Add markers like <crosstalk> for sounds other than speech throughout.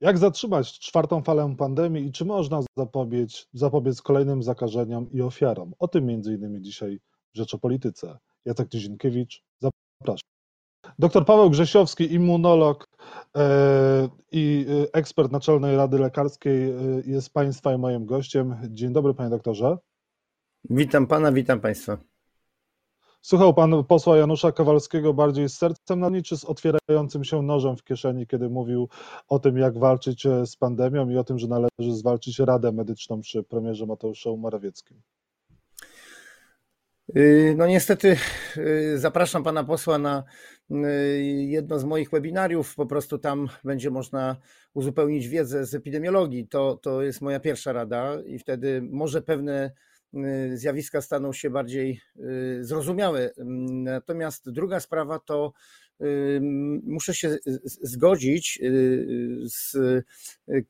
Jak zatrzymać czwartą falę pandemii i czy można zapobiec, zapobiec kolejnym zakażeniom i ofiarom? O tym innymi dzisiaj w Rzeczopolityce. Jacek Nizinkiewicz, zapraszam. Doktor Paweł Grzesiowski, immunolog e, i e, ekspert Naczelnej Rady Lekarskiej e, jest Państwa i moim gościem. Dzień dobry, panie doktorze. Witam pana, witam państwa. Słuchał pan posła Janusza Kowalskiego bardziej z sercem na z otwierającym się nożem w kieszeni, kiedy mówił o tym, jak walczyć e, z pandemią i o tym, że należy zwalczyć Radę Medyczną przy premierze Mateuszu Morawieckim? Y, no niestety y, zapraszam pana posła na y, jedno z moich webinariów. Po prostu tam będzie można uzupełnić wiedzę z epidemiologii. To, to jest moja pierwsza rada i wtedy może pewne zjawiska staną się bardziej y, zrozumiałe. Natomiast druga sprawa to y, muszę się zgodzić z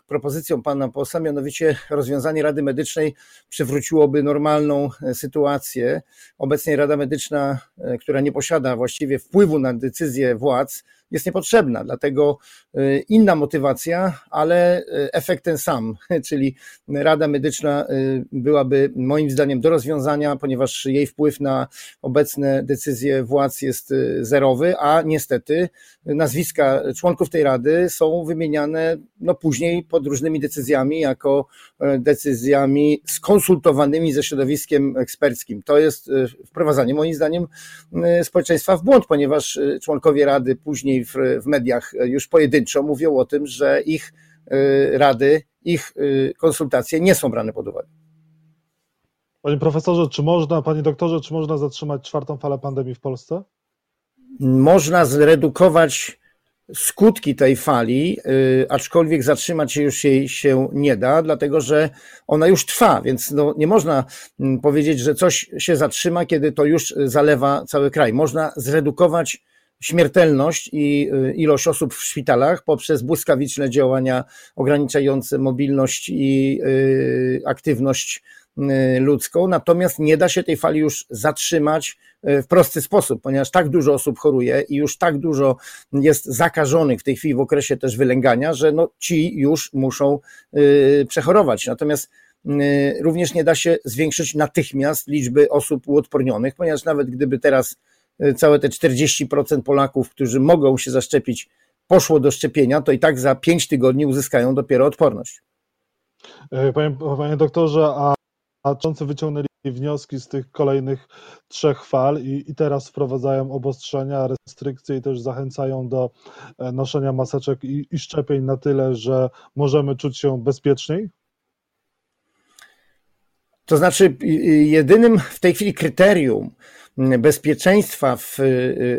propozycją pana posła, mianowicie rozwiązanie Rady Medycznej przywróciłoby normalną sytuację. Obecnie Rada Medyczna, która nie posiada właściwie wpływu na decyzje władz, jest niepotrzebna, dlatego y, inna motywacja, ale y, efekt ten sam, <laughs> czyli Rada Medyczna y, byłaby moim zdaniem do rozwiązania, ponieważ jej wpływ na obecne decyzje władz jest zerowy, a niestety nazwiska członków tej Rady są wymieniane no później pod różnymi decyzjami, jako decyzjami skonsultowanymi ze środowiskiem eksperckim. To jest wprowadzanie moim zdaniem społeczeństwa w błąd, ponieważ członkowie Rady później w, w mediach już pojedynczo mówią o tym, że ich y, rady, ich y, konsultacje nie są brane pod uwagę. Panie profesorze, czy można, panie doktorze, czy można zatrzymać czwartą falę pandemii w Polsce? Można zredukować skutki tej fali, aczkolwiek zatrzymać się już jej się nie da, dlatego że ona już trwa, więc no nie można mm, powiedzieć, że coś się zatrzyma, kiedy to już zalewa cały kraj. Można zredukować śmiertelność i y, ilość osób w szpitalach poprzez błyskawiczne działania ograniczające mobilność i y, aktywność y, ludzką, natomiast nie da się tej fali już zatrzymać w prosty sposób, ponieważ tak dużo osób choruje i już tak dużo jest zakażonych w tej chwili w okresie też wylęgania, że no ci już muszą przechorować. Natomiast również nie da się zwiększyć natychmiast liczby osób uodpornionych, ponieważ nawet gdyby teraz całe te 40% Polaków, którzy mogą się zaszczepić, poszło do szczepienia, to i tak za 5 tygodni uzyskają dopiero odporność. E, panie, panie doktorze, a, czący wyciągnęli wnioski z tych kolejnych trzech fal i, i teraz wprowadzają obostrzenia, restrykcje i też zachęcają do e, noszenia maseczek i, i szczepień na tyle, że możemy czuć się bezpieczniej? To znaczy, jedynym w tej chwili kryterium, bezpieczeństwa w,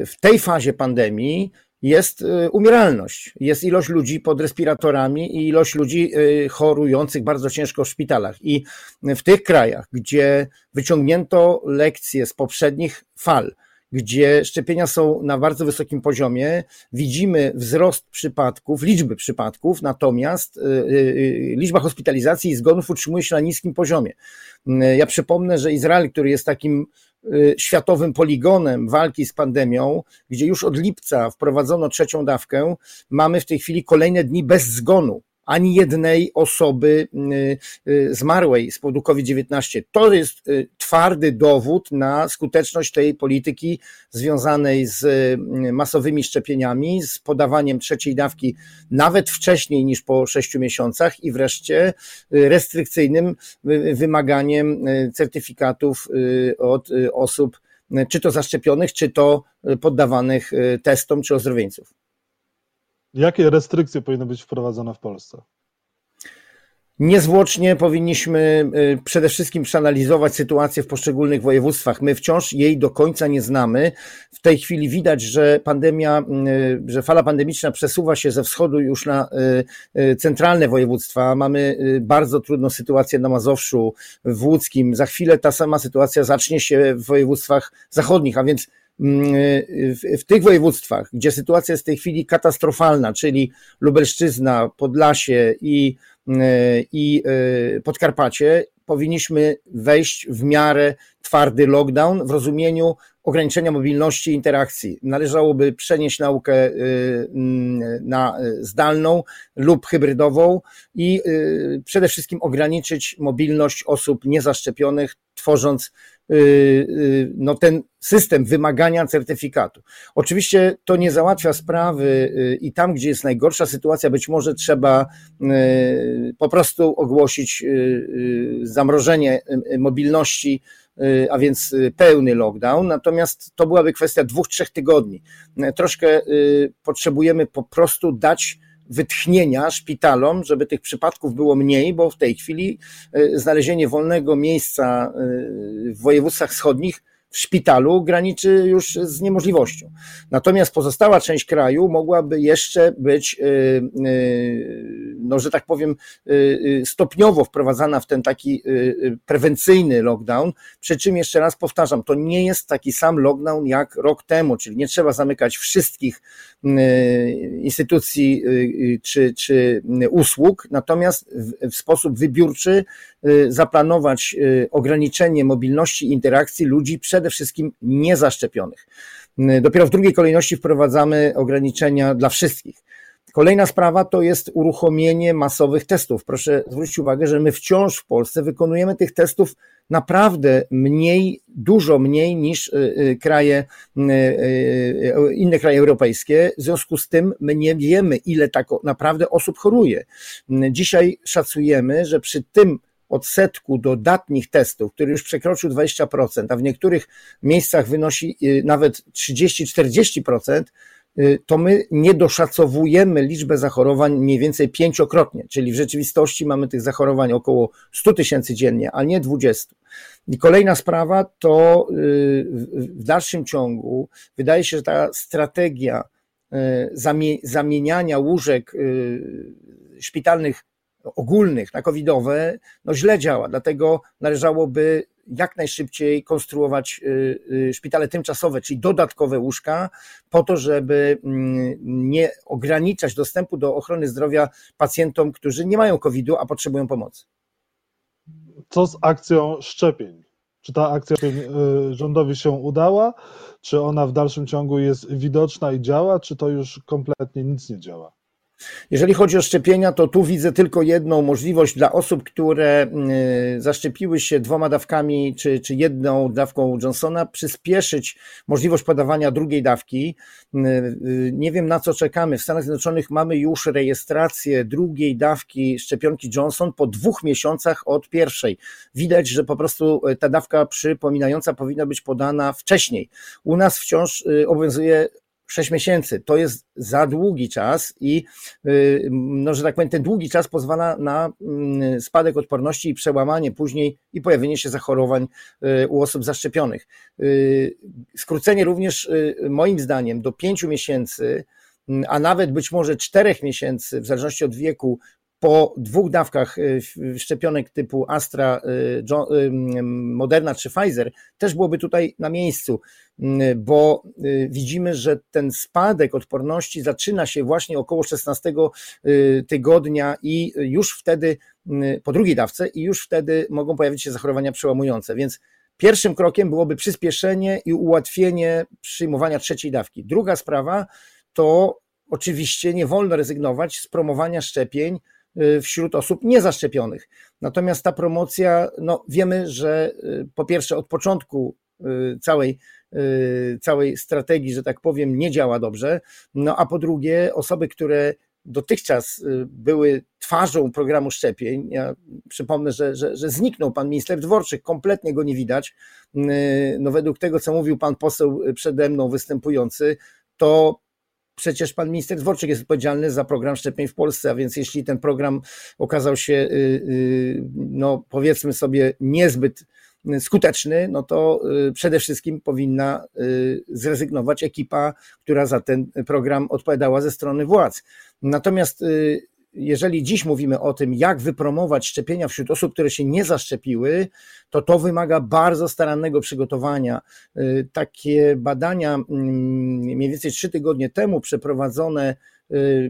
w tej fazie pandemii jest y, umieralność, jest ilość ludzi pod respiratorami i ilość ludzi y, chorujących bardzo ciężko w szpitalach. I w tych krajach, gdzie wyciągnięto lekcje z poprzednich fal, gdzie szczepienia są na bardzo wysokim poziomie, widzimy wzrost przypadków, liczby przypadków, natomiast y, liczba hospitalizacji i zgonów utrzymuje się na niskim poziomie. Ja przypomnę, że Izrael, który jest takim Y, światowym poligonem walki z pandemią, gdzie już od lipca wprowadzono trzecią dawkę, mamy w tej chwili kolejne dni bez zgonu ani jednej osoby y, y, zmarłej z powodu COVID-19. To jest y, twardy dowód na skuteczność tej polityki związanej z masowymi szczepieniami, z podawaniem trzeciej dawki nawet wcześniej niż po sześciu miesiącach i wreszcie restrykcyjnym wymaganiem certyfikatów od osób, czy to zaszczepionych, czy to poddawanych testom, czy ozdrowieńców. Jakie restrykcje powinny być wprowadzone w Polsce? Niezwłocznie powinniśmy y, przede wszystkim przeanalizować sytuację w poszczególnych województwach. My wciąż jej do końca nie znamy. W tej chwili widać, że pandemia, y, że fala pandemiczna przesuwa się ze wschodu już na y, centralne województwa. Mamy bardzo trudną sytuację na Mazowszu, w Łódzkim. Za chwilę ta sama sytuacja zacznie się w województwach zachodnich, a więc w, w tych województwach, gdzie sytuacja jest w tej chwili katastrofalna, czyli Lubelszczyzna, Podlasie i, mm, i e, Podkarpacie, powinniśmy wejść w miarę twardy lockdown w rozumieniu ograniczenia mobilności i interakcji. Należałoby przenieść naukę na zdalną lub hybrydową i przede wszystkim ograniczyć mobilność osób niezaszczepionych, tworząc Y, y, no, ten system wymagania certyfikatu. Oczywiście to nie załatwia sprawy y, i tam, gdzie jest najgorsza sytuacja, być może trzeba po prostu ogłosić zamrożenie mobilności, a więc pełny lockdown. Natomiast to byłaby kwestia dwóch, trzech tygodni. Troszkę potrzebujemy po prostu dać wytchnienia szpitalom, żeby tych przypadków było mniej, bo w tej chwili e, znalezienie wolnego miejsca e, w województwach wschodnich w szpitalu graniczy już z niemożliwością. Natomiast pozostała część kraju mogłaby jeszcze być, y, no, że tak powiem, y, stopniowo wprowadzana w ten taki prewencyjny lockdown. Przy czym jeszcze raz powtarzam, to nie jest taki sam lockdown jak rok temu, czyli nie trzeba zamykać wszystkich instytucji czy, czy usług, natomiast w, sposób wybiórczy zaplanować ograniczenie mobilności interakcji ludzi przede wszystkim niezaszczepionych. Dopiero w drugiej kolejności wprowadzamy ograniczenia dla wszystkich. Kolejna sprawa to jest uruchomienie masowych testów. Proszę zwrócić uwagę, że my wciąż w Polsce wykonujemy tych testów naprawdę mniej, dużo mniej niż y, y, kraje, y, inne kraje europejskie. W związku z tym my nie wiemy, ile tak naprawdę osób choruje. Dzisiaj szacujemy, że przy tym odsetku dodatnich testów, który już przekroczył 20%, a w niektórych miejscach wynosi nawet 30-40%, y, to my nie doszacowujemy liczbę zachorowań mniej więcej pięciokrotnie, czyli w rzeczywistości mamy tych zachorowań około 100 tysięcy dziennie, a nie 20. I kolejna sprawa to y, w dalszym ciągu wydaje się, że ta strategia zamieniania łóżek szpitalnych ogólnych na covidowe, no źle działa, dlatego należałoby jak najszybciej konstruować y, y, szpitale tymczasowe, czyli dodatkowe łóżka, po to, żeby mm, nie ograniczać dostępu do ochrony zdrowia pacjentom, którzy nie mają COVID-u, a potrzebują pomocy. Co z akcją szczepień? Czy ta akcja y, rządowi się udała? Czy ona w dalszym ciągu jest widoczna i działa? Czy to już kompletnie nic nie działa? Jeżeli chodzi o szczepienia, to tu widzę tylko jedną możliwość dla osób, które y, zaszczepiły się dwoma dawkami czy, czy jedną dawką Johnsona, przyspieszyć możliwość podawania drugiej dawki. Y, y, nie wiem na co czekamy. W Stanach Zjednoczonych mamy już rejestrację drugiej dawki szczepionki Johnson po dwóch miesiącach od pierwszej. Widać, że po prostu ta dawka przypominająca powinna być podana wcześniej. U nas wciąż obowiązuje 6 miesięcy to jest za długi czas i, y, no, że tak powiem, ten długi czas pozwala na mm, spadek odporności i przełamanie później i pojawienie się zachorowań y, u osób zaszczepionych. Y, skrócenie również, moim zdaniem, do 5 miesięcy, a nawet być może 4 miesięcy, w zależności od wieku, po dwóch dawkach y, szczepionek typu Astra, y, y, Moderna czy Pfizer też byłoby tutaj na miejscu, bo widzimy, że ten spadek odporności zaczyna się właśnie około 16 tygodnia i już wtedy, po drugiej dawce, i już wtedy mogą pojawić się zachorowania przełamujące. Więc pierwszym krokiem byłoby przyspieszenie i ułatwienie przyjmowania trzeciej dawki. Druga sprawa to oczywiście nie wolno rezygnować z promowania szczepień wśród osób niezaszczepionych. Natomiast ta promocja, no wiemy, że y, po pierwsze od początku y, całej, całej strategii, że tak powiem, nie działa dobrze, no a po drugie osoby, które dotychczas były twarzą programu szczepień. Ja przypomnę, że, że, że zniknął pan minister Dworczyk, kompletnie go nie widać. No według tego, co mówił pan poseł przede mną występujący, to przecież pan minister Dworczyk jest odpowiedzialny za program szczepień w Polsce, a więc jeśli ten program okazał się, y, y, no powiedzmy sobie, niezbyt skuteczny, no to y, przede wszystkim powinna zrezygnować ekipa, która za ten program odpowiadała ze strony władz. Natomiast jeżeli dziś mówimy o tym, jak wypromować szczepienia wśród osób, które się nie zaszczepiły, to to wymaga bardzo starannego przygotowania. Y, takie badania mm, mniej więcej trzy tygodnie temu przeprowadzone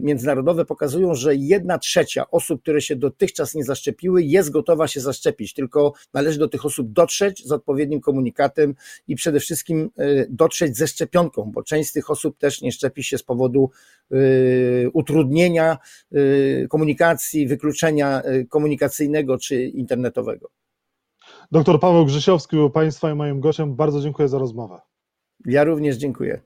międzynarodowe pokazują, że jedna trzecia osób, które się dotychczas nie zaszczepiły, jest gotowa się zaszczepić, tylko należy do tych osób dotrzeć z odpowiednim komunikatem i przede wszystkim y, dotrzeć ze szczepionką, bo część z tych osób też nie szczepi się z powodu utrudnienia komunikacji, wykluczenia komunikacyjnego czy internetowego. Doktor Paweł Grzesiowski był Państwa i moim gościem. Bardzo dziękuję za rozmowę. Ja również dziękuję.